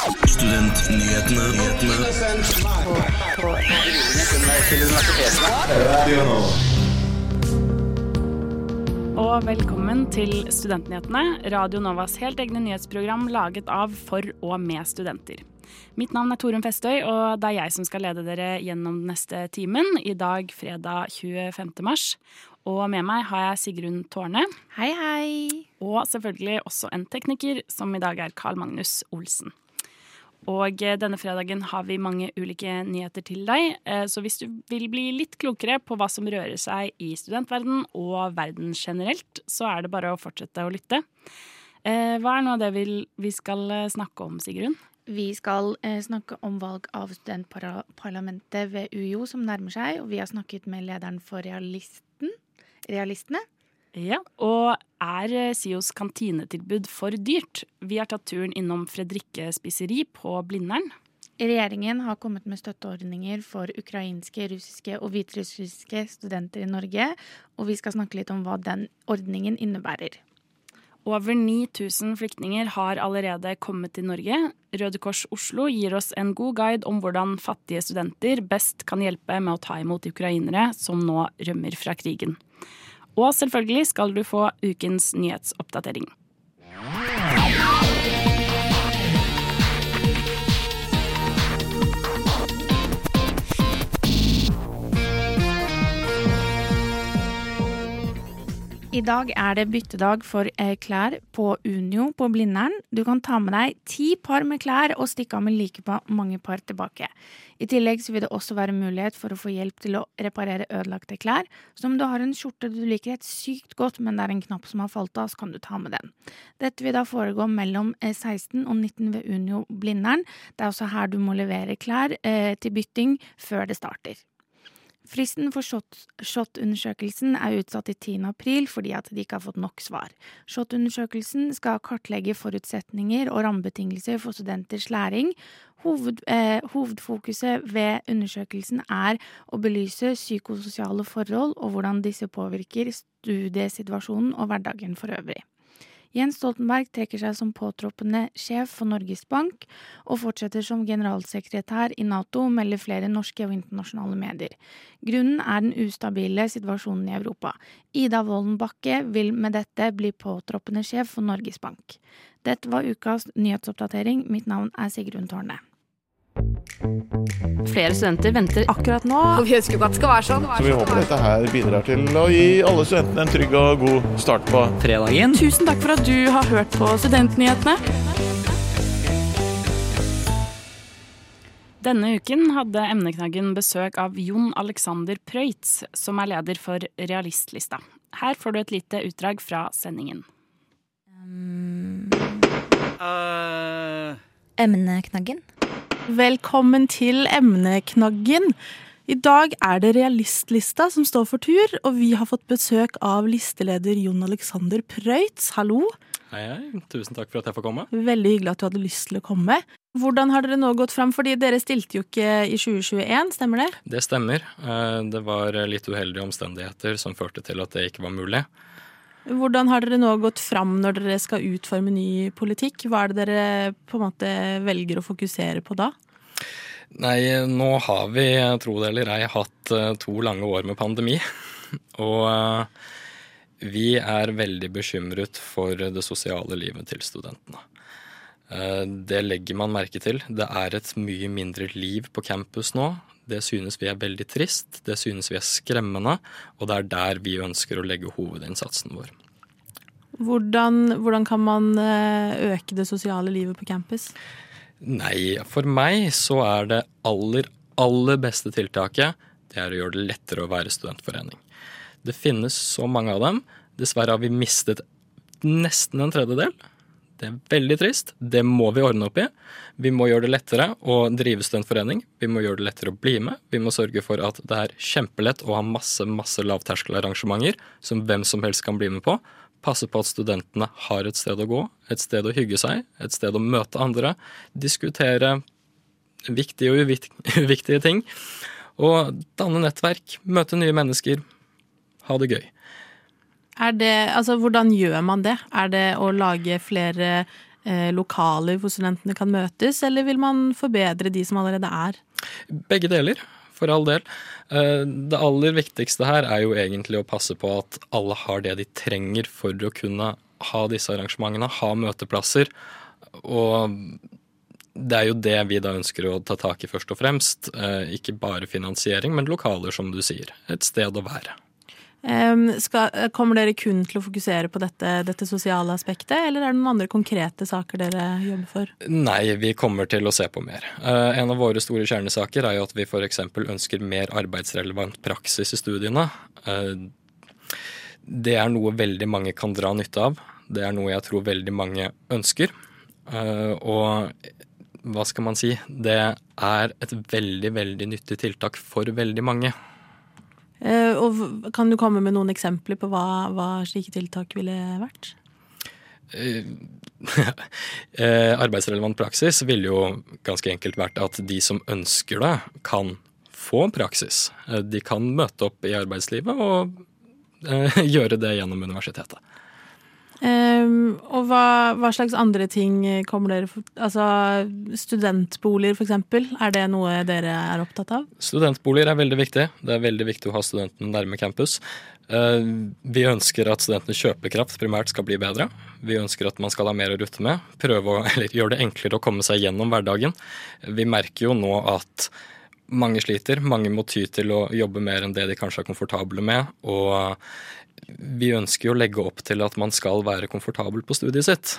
Studentnyhetene. Og velkommen til Studentnyhetene, Radio Novas helt egne nyhetsprogram laget av, for og med studenter. Mitt navn er Torunn Festøy, og det er jeg som skal lede dere gjennom den neste timen. I dag fredag 25. mars. Og med meg har jeg Sigrun Tårne. Hei, hei. Og selvfølgelig også en tekniker, som i dag er Carl Magnus Olsen. Og eh, denne fredagen har vi mange ulike nyheter til deg, eh, så hvis du vil bli litt klokere på hva som rører seg i studentverden og verden generelt, så er det bare å fortsette å lytte. Eh, Hva er noe av det vi skal snakke om, Sigrun? Vi skal snakke om valg av studentparlamentet ved UiO som nærmer seg, og vi har snakket med lederen for Realisten, Realistene. Ja, Og er eh, SIOs kantinetilbud for dyrt? Vi har tatt turen innom Fredrikke spiseri på Blindern. Regjeringen har kommet med støtteordninger for ukrainske, russiske og hviterussiske studenter i Norge, og vi skal snakke litt om hva den ordningen innebærer. Over 9000 flyktninger har allerede kommet til Norge. Røde Kors Oslo gir oss en god guide om hvordan fattige studenter best kan hjelpe med å ta imot ukrainere som nå rømmer fra krigen. Og selvfølgelig skal du få ukens nyhetsoppdatering. I dag er det byttedag for eh, klær på Unio på Blindern. Du kan ta med deg ti par med klær og stikke av med like mange par tilbake. I tillegg vil det også være mulighet for å få hjelp til å reparere ødelagte klær. Så om du har en skjorte du liker helt sykt godt, men det er en knapp som har falt av, så kan du ta med den. Dette vil da foregå mellom eh, 16 og 19 ved Unio Blindern. Det er også her du må levere klær eh, til bytting før det starter. Fristen for shot- SHoT-undersøkelsen er utsatt til 10. april fordi at de ikke har fått nok svar. SHoT-undersøkelsen skal kartlegge forutsetninger og rammebetingelser for studenters læring. Hoved, eh, hovedfokuset ved undersøkelsen er å belyse psykososiale forhold og hvordan disse påvirker studiesituasjonen og hverdagen for øvrig. Jens Stoltenberg trekker seg som påtroppende sjef for Norges Bank, og fortsetter som generalsekretær i Nato, melder flere norske og internasjonale medier. Grunnen er den ustabile situasjonen i Europa. Ida Wolden Bakke vil med dette bli påtroppende sjef for Norges Bank. Dette var ukas nyhetsoppdatering. Mitt navn er Sigrun Tårne. Flere studenter venter akkurat nå. Og vi ønsker jo at det skal være sånn. Så vi håper dette her bidrar til å gi alle studentene en trygg og god start på fredagen. Tusen takk for at du har hørt på Studentnyhetene. Denne uken hadde emneknaggen besøk av Jon Alexander Preutz, som er leder for Realistlista. Her får du et lite utdrag fra sendingen. Emneknaggen. Velkommen til emneknaggen. I dag er det Realistlista som står for tur, og vi har fått besøk av listeleder Jon Alexander Prøitz. Hallo. Hei, hei. Tusen takk for at jeg får komme. Veldig hyggelig at du hadde lyst til å komme. Hvordan har dere nå gått fram? Fordi dere stilte jo ikke i 2021, stemmer det? Det stemmer. Eh, Det var litt uheldige omstendigheter som førte til at det ikke var mulig. Hvordan har dere nå gått fram når dere skal utforme ny politikk? Hva er det dere på en måte velger å fokusere på da? Nei, nå har vi, tro det eller ei, hatt eh, to lange år med pandemi. Og eh, vi er veldig bekymret for det sosiale livet til studentene. Eh, Det legger man merke til. Det er et mye mindre liv på campus nå. Det synes vi er veldig trist, det synes vi er skremmende, og det er der vi ønsker å legge hovedinnsatsen vår. Hvordan, hvordan kan man eh, øke det sosiale livet på campus? Nei, for meg så er det aller, aller beste tiltaket det er å gjøre det lettere å være studentforening. Det finnes så mange av dem. Dessverre har vi mistet nesten en tredjedel. Det er veldig trist. Det må vi ordne opp i. Vi må gjøre det lettere å drive studentforening. Vi må gjøre det lettere å bli med. Vi må sørge for at det er kjempelett å ha masse masse lavterskelarrangementer som hvem som helst kan bli med på. Passe på at studentene har et sted å gå, et sted å hygge seg, et sted å møte andre, diskutere viktige og uviktige ting. Og danne nettverk, møte nye mennesker, ha det gøy. Det, altså, hvordan gjør man det? Er det å lage flere eh, lokaler hvor studentene kan møtes, eller vil man forbedre de som allerede er? Begge deler, for all del. Eh, det aller viktigste her er jo egentlig å passe på at alle har det de trenger for å kunne ha disse arrangementene, ha møteplasser. Og det er jo det vi da ønsker å ta tak i først og fremst. Eh, ikke bare finansiering, men lokaler, som du sier. Et sted å være. Um, skal, kommer dere kun til å fokusere på dette, dette, sosiale aspektet, eller er det noen andre konkrete saker dere jobber for? Nei, vi kommer til å se på mer. Uh, en av våre store kjernesaker er jo at vi f.eks. ønsker mer arbeidsrelevant praksis i studiene. Uh, det er noe veldig mange kan dra nytte av. Det er noe jeg tror veldig mange ønsker. Og hva skal man si? Det er et veldig, veldig nyttig tiltak for veldig mange. Eh, og kan du komme med noen eksempler på hva, hva slike tiltak ville vært? Eh, eh, arbeidsrelevant praksis ville jo ganske enkelt vært at de som ønsker det, kan få praksis. De kan møte opp i arbeidslivet og gjøre det gjennom universitetet. Um, og hva, hva, slags andre ting kommer dere for, Altså studentboliger, f.eks. Er det noe dere er opptatt av? Studentboliger er veldig viktig. Det er veldig viktig å ha studentene nærme campus. Uh, vi ønsker at studentenes kjøpekraft primært skal bli bedre. Vi ønsker at man skal ha mer å rutte med. Prøve å, gjøre det enklere å komme seg gjennom hverdagen. Vi merker jo nå at mange sliter. Mange må ty til å jobbe mer enn det de kanskje er komfortable med. Og vi ønsker jo å legge opp til at man skal være komfortabel på studiet sitt.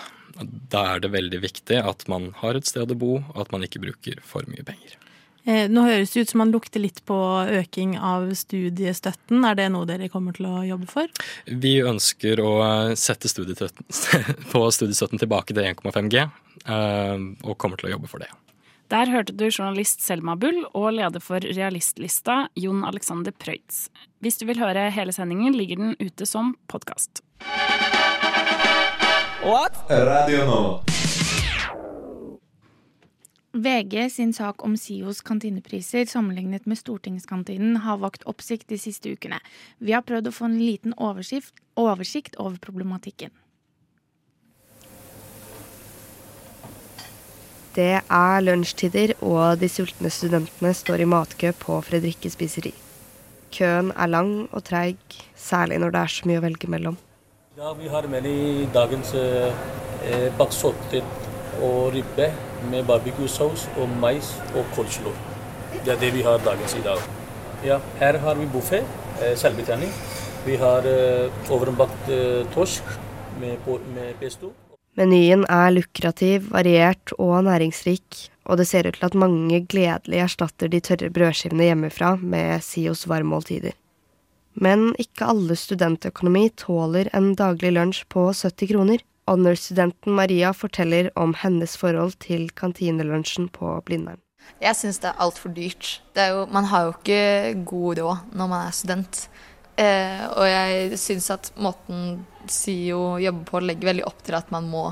Da er det veldig viktig at man har et sted å bo, og at man ikke bruker for mye penger. Eh, nå høres det ut som man lukter litt på øking av studiestøtten. Er det noe dere kommer til å jobbe for? Vi ønsker å sette studiestøtten, på studiestøtten tilbake til 1,5 G, eh, og kommer til å jobbe for det. Der hørte du journalist Selma Bull og leder for Realistlista, Jon Alexander Preutz. Hvis du vil høre hele sendingen, ligger den ute som podkast. VG sin sak om SIOs kantinepriser sammenlignet med stortingskantinen har vakt oppsikt de siste ukene. Vi har prøvd å få en liten oversikt over problematikken. Det er lunsjtider, og de sultne studentene står i matkø på Fredrikke spiseri. Køen er lang og treig, særlig når det er så mye å velge mellom. Ja, vi har med i dagens eh, baksotter og ribbe med barbecuesaus og mais og coleslaw. Det er det vi har dagens i dag. Ja, her har vi buffé, eh, selvbetjening. Vi har eh, overbakt eh, torsk med, med pesto. Menyen er lukrativ, variert og næringsrik, og det ser ut til at mange gledelig erstatter de tørre brødskivene hjemmefra med Sios varmmåltider. Men ikke alle studentøkonomi tåler en daglig lunsj på 70 kroner. Honor-studenten Maria forteller om hennes forhold til kantinelunsjen på Blindern. Jeg syns det er altfor dyrt. Er jo, man har jo ikke god råd når man er student. Eh, og jeg syns at måten SIO jobber på, legger veldig opp til at man må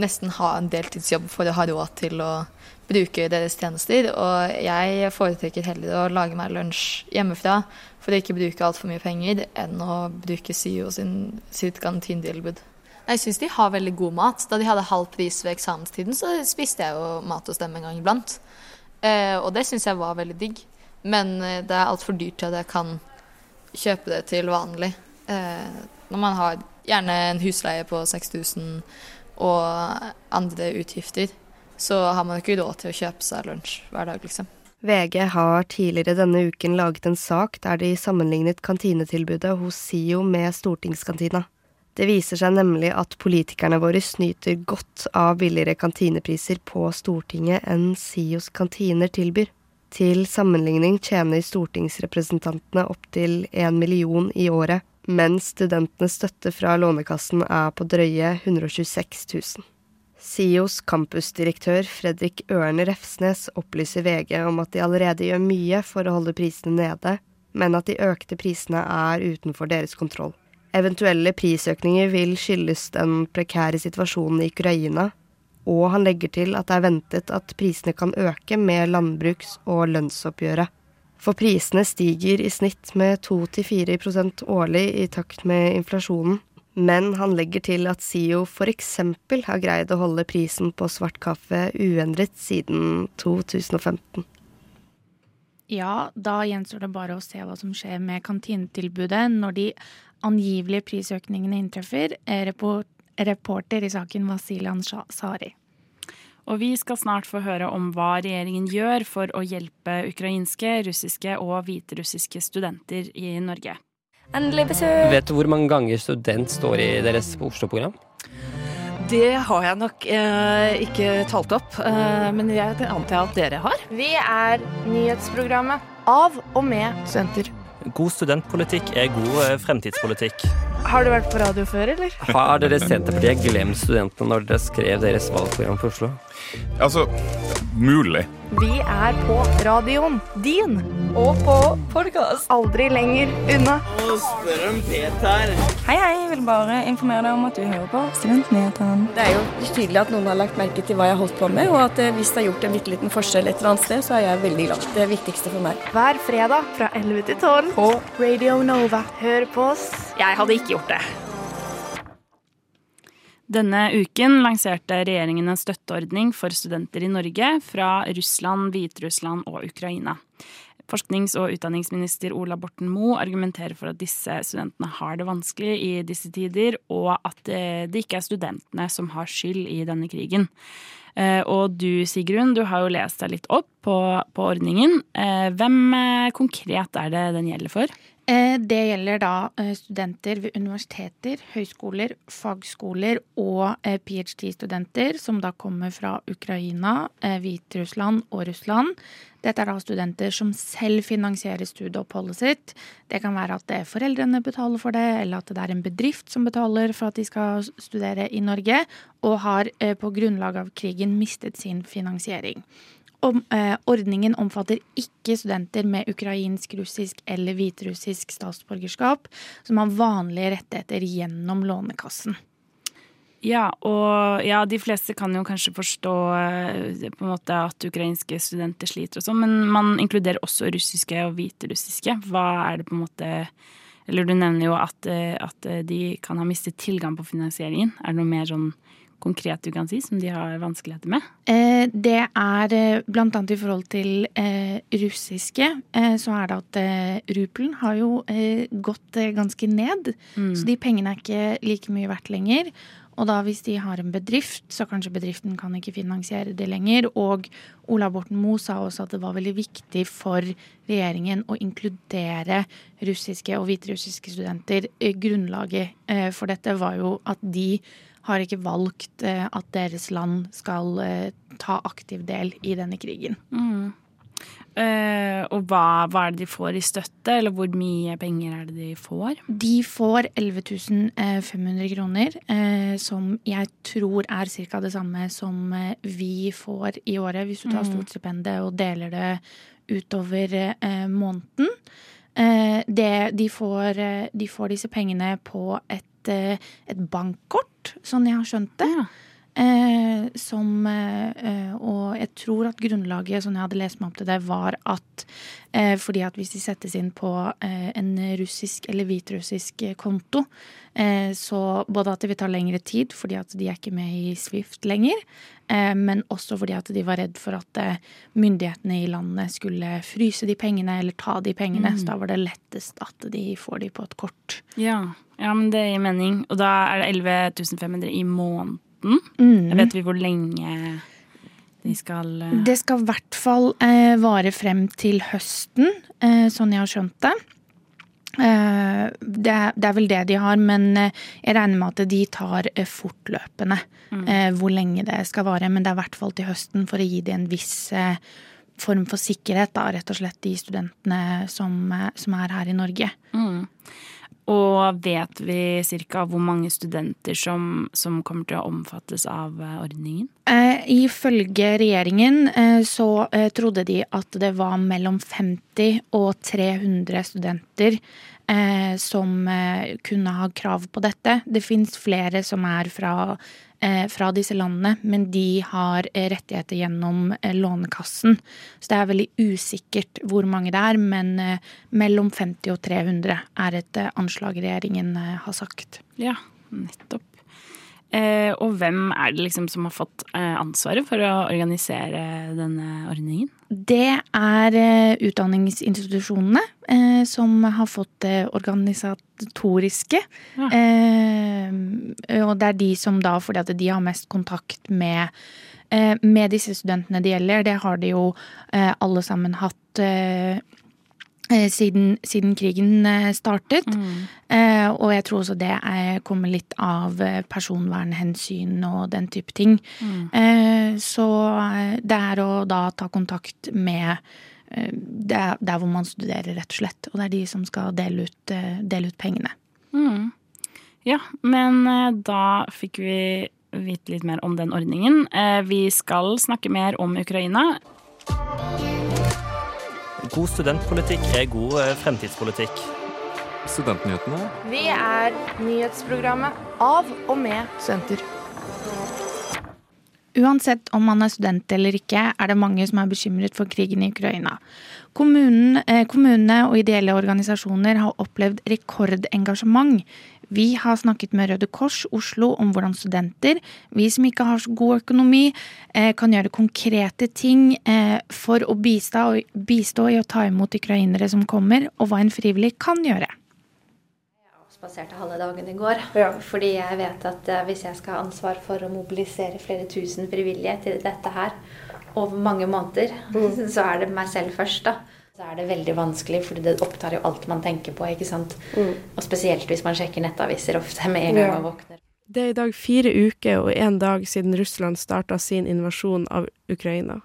nesten ha en deltidsjobb for å ha råd til å bruke deres tjenester. Og jeg foretrekker heller å lage meg lunsj hjemmefra for å ikke bruke altfor mye penger, enn å bruke SIO sin, sitt kantinetilbud. Jeg syns de har veldig god mat. Da de hadde halv pris ved eksamenstiden, så spiste jeg jo mat hos dem en gang iblant. Eh, og det syns jeg var veldig digg. Men eh, det er altfor dyrt til at jeg kan kjøpe det til vanlig. Eh, når man har gjerne en husleie på 6000 og andre utgifter, så har man ikke råd til å kjøpe seg lunsj hver dag, liksom. VG har tidligere denne uken laget en sak der de sammenlignet kantinetilbudet hos SIO med stortingskantina. Det viser seg nemlig at politikerne våre snyter godt av billigere kantinepriser på Stortinget enn SIOs kantiner tilbyr. Til sammenligning tjener stortingsrepresentantene opptil én million i året mens studentenes støtte fra Lånekassen er på drøye 126 000. SIOs campusdirektør Fredrik Ørne Refsnes opplyser VG om at de allerede gjør mye for å holde prisene nede, men at de økte prisene er utenfor deres kontroll. Eventuelle prisøkninger vil skyldes den prekære situasjonen i Ukraina, og han legger til at det er ventet at prisene kan øke med landbruks- og lønnsoppgjøret. For prisene stiger i snitt med 2-4% årlig i takt med inflasjonen. Men han legger til at SIO f.eks. har greid å holde prisen på svart kaffe uendret siden 2015. Ja, da gjenstår det bare å se hva som skjer med kantinetilbudet når de angivelige prisøkningene inntreffer. Eh, report, reporter i saken Vasilian Sari. Og vi skal snart få høre om hva regjeringen gjør for å hjelpe ukrainske, russiske og hviterussiske studenter i Norge. Endelig besøk! Vet du hvor mange ganger student står i deres Oslo-program? Det har jeg nok eh, ikke talt opp, eh, men jeg antar at dere har. Vi er nyhetsprogrammet av og med studenter. God studentpolitikk er god eh, fremtidspolitikk. Har du vært på radio før, eller? Har dere Senterpartiet glemt studentene når dere skrev deres valgprogram for Oslo? Altså, mulig. Vi er på radioen din. Og på podkast. Aldri lenger unna. Og spør om Peter. Hei, hei. Jeg vil bare informere deg om at du hører på Studentnyhetene. Det er jo tydelig at noen har lagt merke til hva jeg har holdt på med, og at eh, hvis det har gjort en bitte liten forskjell et eller annet sted, så er jeg veldig glad. Det er viktigste for meg. Hver fredag fra 11 til 12 på Radio Nova. Hør på oss. Jeg hadde ikke gjort det. Denne uken lanserte regjeringen en støtteordning for studenter i Norge fra Russland, Hviterussland og Ukraina. Forsknings- og utdanningsminister Ola Borten Moe argumenterer for at disse studentene har det vanskelig i disse tider, og at det ikke er studentene som har skyld i denne krigen. Eh, og du Sigrun, du har jo lest deg litt opp på, på ordningen. Eh, hvem eh, konkret er det den gjelder for? Eh, det gjelder da eh, studenter ved universiteter, høyskoler, fagskoler og eh, ph.d.-studenter som da kommer fra Ukraina, Hviterussland og Russland. Dette er da studenter som selv finansierer studieoppholdet sitt. Det kan være at det er foreldrene betaler for det, eller at det er en bedrift som betaler for at de skal studere i Norge, og har på grunnlag av krigen mistet sin finansiering. Om, eh, ordningen omfatter ikke studenter med ukrainsk, russisk eller hviterussisk statsborgerskap som har vanlige rettigheter gjennom Lånekassen. Ja, og ja, de fleste kan jo kanskje forstå eh, på en måte at ukrainske studenter sliter og sånn, men man inkluderer også russiske og hviterussiske. Hva er det på en måte Eller du nevner jo at, eh, at de kan ha mistet tilgang på finansieringen. Er det noe mer sånn konkret du kan si, som de har vanskeligheter med? Eh, det er eh, blant annet i forhold til eh, russiske, så er det at rupelen har jo gått ganske ned. Mm. Så de pengene er ikke like mye verdt lenger. Og da hvis de har en bedrift, så kanskje bedriften kan ikke finansiere det lenger. Og Ola Borten Moe sa også at det var veldig viktig for regjeringen å inkludere russiske og hviterussiske studenter. Grunnlaget for dette var jo at de har ikke valgt eh, at deres land skal eh, ta aktiv del i denne krigen. Mm. Uh, og hva, hva, er det de får i støtte, eller hvor mye penger er det de får? De får 11 500 kroner, uh, som jeg tror er ca. det samme som vi får i året, hvis du tar stortstipendet og deler det utover uh, måneden. Det, de, får, de, får, disse pengene på et et, et bankkort, sånn jeg har skjønt det. Ja. Eh, som eh, Og jeg tror at grunnlaget, sånn jeg hadde lest meg opp til det, var at eh, fordi at hvis de settes inn på eh, en russisk eller hvitrussisk konto, eh, så både at det vil ta lengre tid fordi at de er ikke med i Swift lenger, eh, men også fordi at de var redd for at myndighetene i landet skulle fryse de pengene eller ta de pengene. Mm. Så da var det lettest at de får de på et kort. Ja, ja men det gir mening. Og da er det 11 500 i måneden? Mm. Vet vi hvor lenge de skal uh... Det skal i hvert fall eh, vare frem til høsten, eh, sånn jeg har skjønt det. Det, det, er vel det de har, men jeg regner med at de tar fortløpende mm. hvor lenge det skal vare. Men det er i hvert fall til høsten for å gi det en viss form for sikkerhet, da, rett og slett de studentene som, som er her i Norge. Mm. Og vet vi ca. hvor mange studenter som, som, kommer til å omfattes av eh, ordningen? Eh, ifølge regjeringen eh, så eh, trodde de at det var mellom 50 og 300 studenter eh, som eh, kunne ha krav på dette. Det fins flere som er fra fra disse landene, men de har eh, rettigheter gjennom eh, Lånekassen. Så det er veldig usikkert hvor mange det er, men mellom 50 og 300 er et anslag regjeringen har sagt. Ja, Nettopp. Eh, og hvem er det liksom som har fått eh, ansvaret for å organisere denne ordningen? Det er eh, utdanningsinstitusjonene eh, som har fått det organisatoriske. Eh, og det er de som da, fordi at de har mest kontakt med, eh, med disse studentene det gjelder. Det har de jo alle sammen hatt siden, siden krigen startet. startet. Eh, og jeg tror også det er, kommer litt av eh, personvernhensyn og den type ting. Mm. Eh, så eh, det er å da ta kontakt med eh, der, der hvor man studerer, rett og slett. Og det er de som skal dele ut, eh, dele ut pengene. Mm. Ja, men eh, da fikk vi vite litt mer om den ordningen. Eh, vi skal snakke mer om Ukraina. God studentpolitikk er god eh, fremtidspolitikk. Studentnyhetene. Vi er nyhetsprogrammet av og med studenter. Uansett om man er student eller ikke, er det mange som er bekymret for krigen i Ukraina. Kommunen, eh, kommunene og ideelle organisasjoner har opplevd rekordengasjement. Vi har snakket med Røde Kors Oslo om hvordan studenter, vi som ikke har så god økonomi, eh, kan gjøre konkrete ting eh, for å bistå, bistå i å ta imot ukrainere som kommer, og hva en frivillig kan gjøre. Spaserte halve dagen i går. Fordi jeg vet at eh, hvis jeg skal ha ansvar for å mobilisere flere tusen frivillige til dette her over mange måneder, så er det meg selv først, da. Så er det veldig vanskelig, fordi det opptar jo alt man tenker på. ikke sant? Og spesielt hvis man sjekker nettaviser ofte med en gang Ja. man våkner. Det er i dag fire uker og én dag siden Russland starta sin invasjon av Ukraina.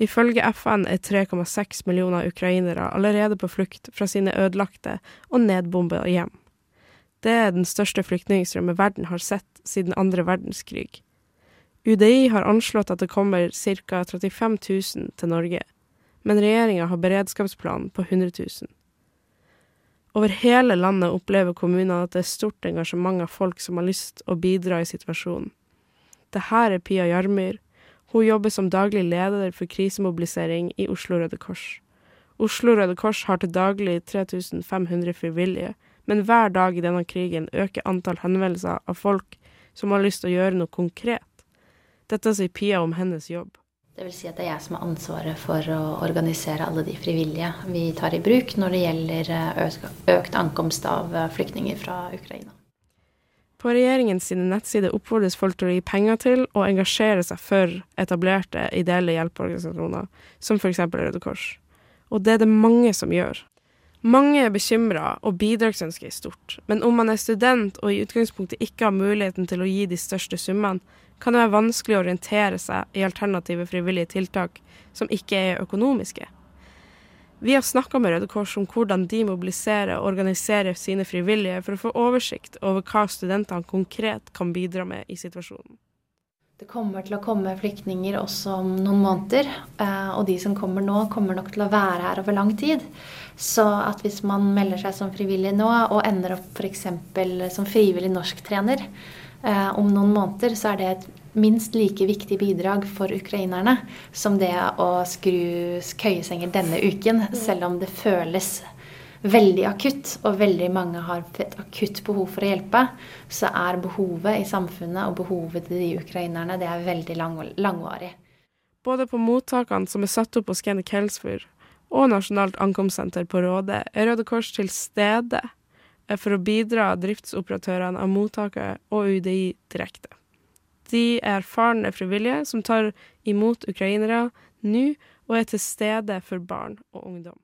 Ifølge FN er 3,6 millioner ukrainere allerede på flukt fra sine ødelagte og nedbomba hjem. Det er den største flyktningstrømmen verden har sett siden andre verdenskrig. UDI har anslått at det kommer ca. 35 000 til Norge, men regjeringa har beredskapsplan på 100 000. Over hele landet opplever kommunene at det er stort engasjement av folk som har lyst å bidra i situasjonen. Det her er Pia Jarmyr. Hun jobber som daglig leder for krisemobilisering i Oslo Røde Kors. Oslo Røde Kors har til daglig 3500 frivillige, men hver dag i denne krigen øker antall henvendelser av folk som har lyst til å gjøre noe konkret. Dette sier Pia om hennes jobb. Det vil si at det er jeg som har ansvaret for å organisere alle de frivillige vi tar i bruk når det gjelder eh, økt, ankomst av eh, flyktninger fra Ukraina. På regjeringens nettsider oppfordres folk til å gi penger til og engasjere seg for etablerte ideelle hjelpeorganisasjoner, som f.eks. Røde Kors. Og det er det mange som gjør. Mange er bekymra, og bidragsønsket er stort. Men om man er student og i utgangspunktet ikke har muligheten til å gi de største summene, kan det være vanskelig å orientere seg i alternative frivillige tiltak som ikke er økonomiske. Vi har snakka med Røde Kors om hvordan de mobiliserer og organiserer sine frivillige for å få oversikt over hva studentene konkret kan bidra med i situasjonen. Det kommer til å komme flyktninger også om noen måneder. eh, Og de som kommer nå, kommer nok til å være her over lang tid. Så at hvis man melder seg som frivillig nå, og ender opp f.eks. som frivillig norsktrener eh, om noen måneder, så er det et minst like viktig bidrag for ukrainerne som det å skru køyesenger denne uken, selv om det føles veldig akutt, og veldig mange har et akutt behov for å hjelpe, så er behovet i samfunnet og behovet til de ukrainerne det er veldig lang, langvarig. Både på mottakene som er satt opp hos Kenneth Kelsford, og Nasjonalt ankomstsenter på Råde, er Røde Kors til stede eh, for å bidra driftsoperatørene av mottaket og UDI direkte. De er erfarne frivillige som tar imot ukrainere nå og er til stede for barn og ungdom.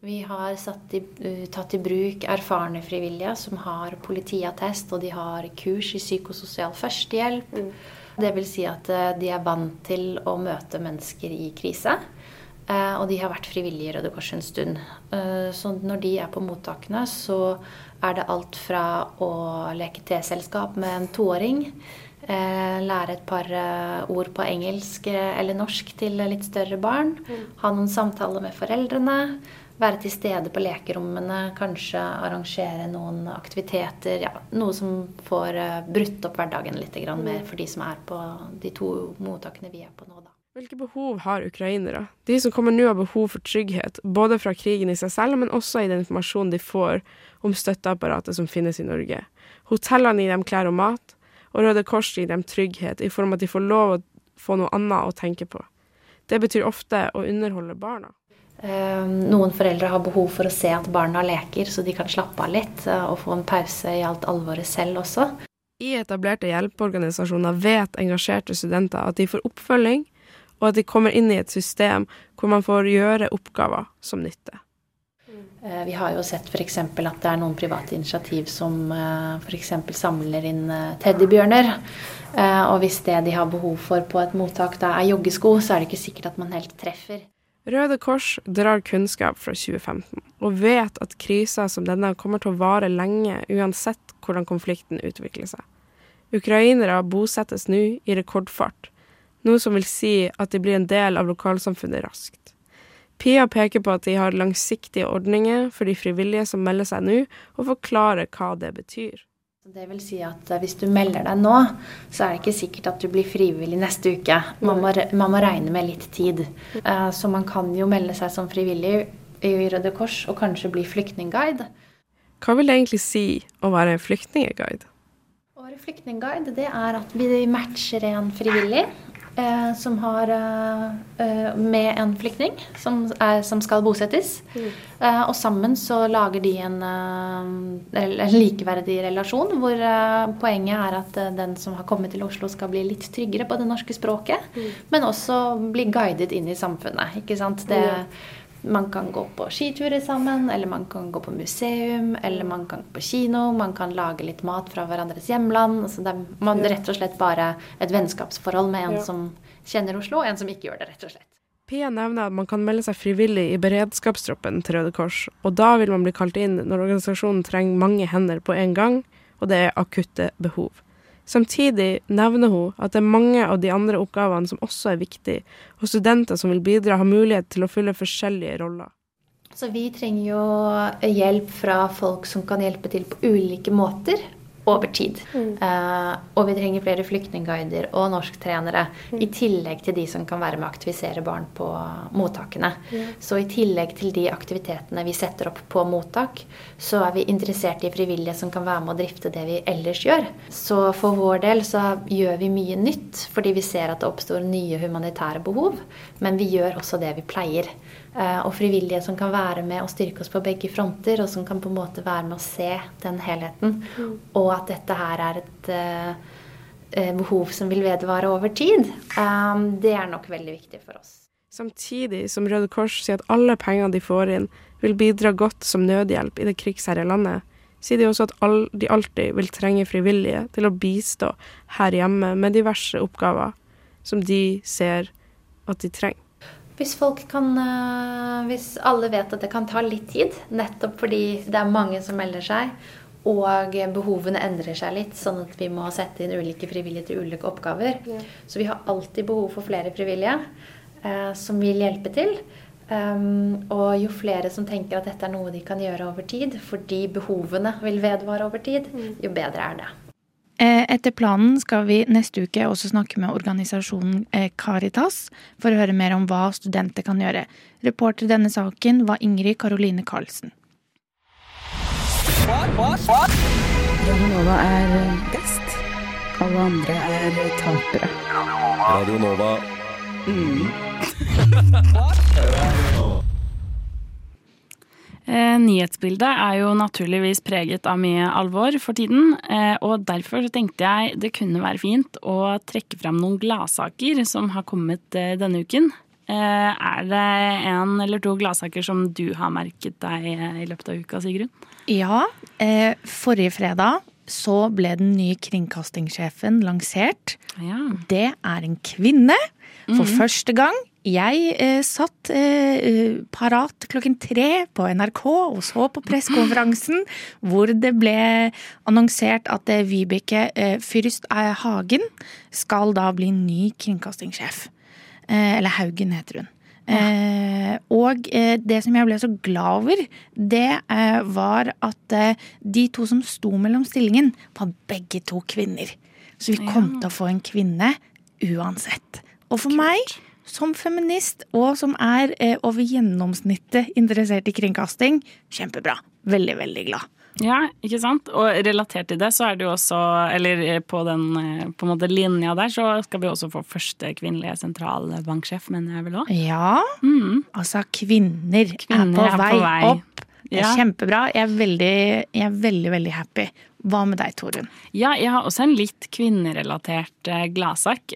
Vi har satt i, uh, tatt i bruk erfarne frivillige som har politiattest, og de har kurs i psykososial førstehjelp. Det vil si at uh, de er vant til å møte mennesker i krise. Uh, og de har vært frivillige i Røde Kors en stund. Så når de er på mottakene, så er det alt fra å leke T-selskap med en toåring, eh, lære et par eh, ord på engelsk eh, eller norsk til litt større barn, ha noen samtaler med foreldrene, være til stede på lekerommene, kanskje arrangere noen aktiviteter. Ja, noe som får eh, brutt opp hverdagen litt mer for de som er på de to mottakene vi er på nå, da. Hvilke behov har ukrainere? De som kommer nå har behov for trygghet, både fra krigen i seg selv, men også i den informasjonen de får om støtteapparatet som finnes i Norge. Hotellene gir dem klær og mat, og Røde Kors gir dem trygghet i form av at de får lov å få noe annet å tenke på. Det betyr ofte å underholde barna. Noen foreldre har behov for å se at barna leker, så de kan slappe av litt eh, og få en pause i alt alvoret selv også. I etablerte hjelpeorganisasjoner vet engasjerte studenter at de får oppfølging, og at de kommer inn i et system hvor man får gjøre oppgaver som nytter. Eh, Vi har jo sett f.eks. at det er noen private initiativ som f.eks. samler inn eh, teddybjørner. Eh, Og hvis det de har behov for på et mottak da er joggesko, så er det ikke sikkert at man helt treffer. Røde Kors drar kunnskap fra 2015, og vet at kriser som denne kommer til å vare lenge uansett hvordan konflikten utvikler seg. Ukrainere bosettes nå i rekordfart, noe som vil si at de blir en del av lokalsamfunnet raskt. Pia peker på at de har langsiktige ordninger for de frivillige som melder seg nå, og forklarer hva det betyr. Det vil si at eh, hvis du melder deg nå, så er det ikke sikkert at du blir frivillig neste uke. Man må, man må regne med litt tid. Eh, Så man kan jo melde seg som frivillig i Røde Kors og kanskje bli flyktningguide. Hva vil det egentlig si å være en flyktningeguide? Å være flyktningguide, det er at vi matcher en frivillig eh, som har, eh, eh, med en flyktning som, er, som skal bosettes. Eh, og sammen så lager de en, eh, en likeverdig relasjon, hvor eh, poenget er at den som har kommet til Oslo skal bli litt tryggere på det norske språket, men også bli guidet inn i samfunnet. ikke sant? Det, Ja. Man kan gå på skiturer sammen, eller man kan gå på museum, eller man kan gå på kino, man kan lage litt mat fra hverandres hjemland. Altså det er man, Ja. rett og slett bare et vennskapsforhold med en Ja. som kjenner Oslo, og en som ikke gjør det, rett og slett. Pia nevner at man kan melde seg frivillig i beredskapstroppen til Røde Kors, og da vil man bli kalt inn når organisasjonen trenger mange hender på en gang, og det er akutte behov. Samtidig nevner hun at det er mange av de andre oppgavene som også er viktige, og studenter som vil bidra har mulighet til å fylle forskjellige roller. Så vi trenger jo hjelp fra folk som kan hjelpe til på ulike måter over tid. Eh, og vi trenger flere flyktningguider og norsktrenere, i tillegg til de som kan være med å aktivisere barn på mottakene. Mm. Så i tillegg til de aktivitetene vi setter opp på mottak, så er vi interessert i frivillige som kan være med å drifte det vi ellers gjør. Så for vår del så gjør vi mye nytt, fordi vi ser at det oppstår nye humanitære behov. Men vi gjør også det vi pleier. Eh, Og frivillige som kan være med og styrke oss på begge fronter, og som kan på en måte være med å se den helheten. Mm. Og at dette her er et eh, behov som vil vedvare over tid. Um, Det er nok veldig viktig for oss. Samtidig som Røde Kors sier at alle pengene de får inn, vil bidra godt som nødhjelp i det krigsherja landet, sier de også at all, de alltid vil trenge frivillige til å bistå her hjemme med diverse oppgaver som de ser at de trenger. Hvis folk kan eh, Hvis alle vet at det kan ta litt tid, nettopp fordi det er mange som melder seg, og behovene endrer seg litt, sånn at vi må sette inn ulike frivillige til ulike oppgaver. Ja. Så vi har alltid behov for flere frivillige eh, som vil hjelpe til. Um, og jo flere som tenker at dette er noe de kan gjøre over tid, fordi behovene vil vedvare over tid, jo bedre er det. Eh, Etter planen skal vi neste uke også snakke med organisasjonen eh, Caritas for å høre mer om hva studenter kan gjøre. Reporter i denne saken var Ingrid Karoline Karlsen. Radio Nova er best. Alle andre er tapere. Radio Nova. Eh, nyhetsbildet er jo naturligvis preget av mye alvor for tiden, eh, og derfor så tenkte jeg det kunne være fint å trekke fram noen gladsaker som har kommet eh, denne uken. Er det en eller to gladsaker som du har merket deg i løpet av uka, Sigrun? Ja, forrige fredag så ble den nye kringkastingssjefen lansert. Det er en kvinne. For mm. første gang. Jeg eh, satt eh, parat klokken tre på NRK og så på pressekonferansen hvor det ble annonsert at eh, Vibeke eh, Fyrst eh, Hagen skal da bli ny kringkastingssjef. Eh, eller Haugen heter hun. Eh, og eh, det som jeg ble så glad over, det eh, var at eh, de to som sto mellom stillingen, var begge to kvinner. Så vi kom Ja. til å få en kvinne uansett. Og for meg som feminist, og som er eh, over gjennomsnittet interessert i kringkasting, kjempebra. Veldig, veldig glad. Ja, ikke sant? Og relatert til det, så er det jo også Eller eh, på den eh, på en måte linja der, så skal vi også få første kvinnelige sentralbanksjef, mener jeg vel òg. Ja. Mm. Altså, kvinner, Kvinner er, på vei opp. Det er Ja. kjempebra. Jeg er veldig, jeg er veldig, veldig happy. Hva med deg, Torunn? Ja, jeg har også en litt kvinnerelatert eh, gladsak.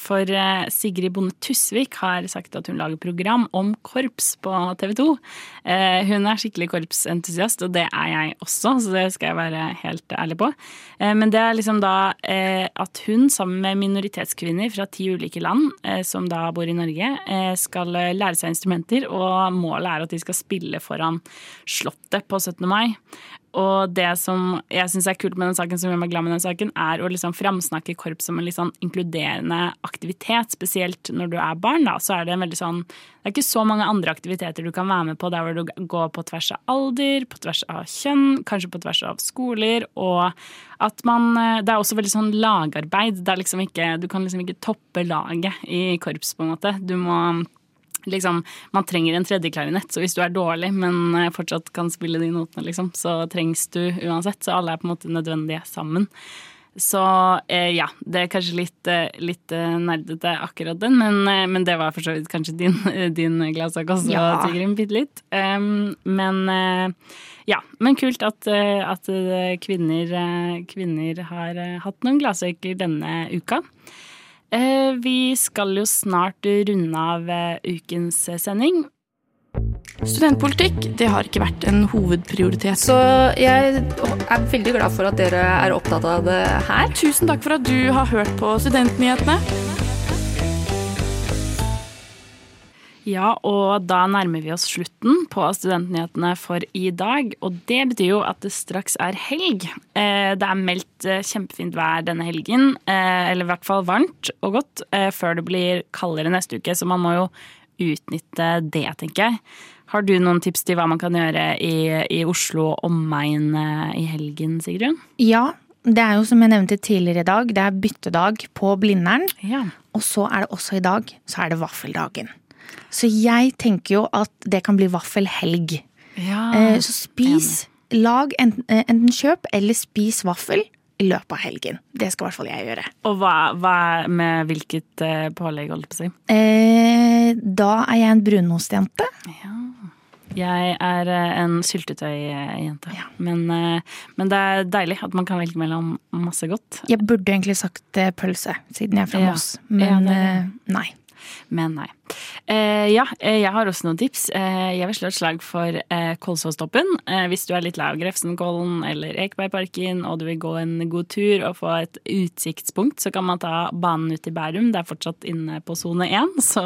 For eh, Sigrid Bonde Tusvik har sagt at hun lager program om korps på TV 2. Eh, Hun er skikkelig korpsentusiast, og det er jeg også, så det skal jeg være helt ærlig på. Men det er liksom da at hun sammen med minoritetskvinner fra ti ulike land, som da bor i Norge, skal lære seg instrumenter, og målet er at de skal spille foran Slottet på 17. mai. Og det som jeg syns er kult med den saken, som gjør meg glad med den saken, er å liksom framsnakke korps som en litt sånn inkluderende aktivitet. Spesielt når du er barn, da, så er det en veldig sånn Det er ikke så mange andre aktiviteter du kan være med på der hvor du går på tvers av alder, på tvers av kjønn, kanskje på tvers av skoler, og at man Det er også veldig sånn lagarbeid. Det er liksom ikke Du kan liksom ikke toppe laget i korps, på en måte. Du må liksom, man trenger en tredje klarinett, så hvis du er dårlig, men eh, fortsatt kan spille de notene, liksom, så trengs du uansett. Så alle er på en måte nødvendige sammen. Så eh, ja, det er kanskje litt, eh, litt eh, nerdete akkurat den, men, men det var for så vidt kanskje din, din gladsak også, Ja. Tigrim, bitte litt. Um, men eh, ja, men kult at, at kvinner, kvinner har hatt noen gladsaker denne uka. Eh, Vi skal jo snart runde av eh, ukens sending. Studentpolitikk det har ikke vært en hovedprioritet. Så jeg er veldig glad for at dere er opptatt av det her. Tusen takk for at du har hørt på Studentnyhetene. Ja, og da nærmer vi oss slutten på Studentnyhetene for i dag. Og det betyr jo at det straks er helg. Eh, Det er meldt eh, kjempefint vær denne helgen, eh, eller i hvert fall varmt og godt, før det blir kaldere neste uke, så man må jo utnytte det, tenker jeg. Har du noen tips til hva man kan gjøre i, i Oslo og omegn i helgen, Sigrun? Ja, det er jo som jeg nevnte tidligere i dag, det er byttedag på Blindern. Og så er det også i dag, så er det vaffeldagen. Så jeg tenker jo at det kan bli vaffelhelg. Ja, Eh, Så spis, lag enten, eh, enten kjøp eller spis vaffel i løpet av helgen. Det skal i hvert fall jeg gjøre. Og hva, hva med hvilket eh, pålegg, holdt på å si? Eh, da er jeg en brunostjente. Jeg er eh, en syltetøyjente. Men, eh, men det er deilig at man kan velge mellom masse godt. Jeg burde egentlig sagt pølse, siden jeg er fra Moss. Ja, Men nei. Men nei. Eh, ja, eh, jeg har også noen tips. Eh, jeg vil slå et slag for eh, Kolsåstoppen. Eh, hvis du er litt lei av Grefsenkollen eller Ekebergparken og du vil gå en god tur og få et utsiktspunkt, så kan man ta banen ut til Bærum. Det er fortsatt inne på sone 1, så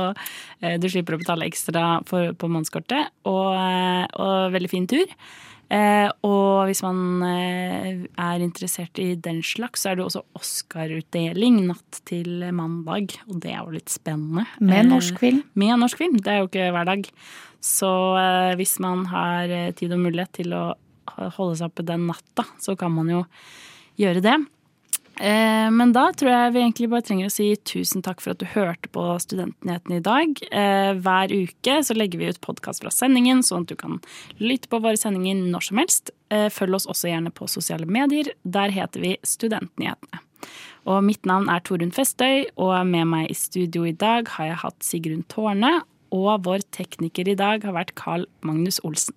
eh, du slipper å betale ekstra for, på månedskortet. Og, og veldig fin tur. Eh, og hvis man eh, er interessert i den slags, så er det også Oscar-utdeling natt til mandag. Og det er jo litt spennende. Med Eh, norsk film. Med norsk film. Det er jo ikke hver dag. Så hvis man har tid og mulighet til å holde seg oppe den natta, så kan man jo gjøre det. Eh, Men da tror jeg vi egentlig bare trenger å si tusen takk for at du hørte på Studentnyhetene i dag. Eh, Hver uke så legger vi ut podkast fra sendingen, sånn at du kan lytte på våre sendinger når som helst. Eh, Følg oss også gjerne på sosiale medier. Der heter vi Studentnyhetene. Og mitt navn er Torunn Festøy, og med meg i studio i dag har jeg hatt Sigrun Tårne, og vår tekniker i dag har vært Carl Magnus Olsen.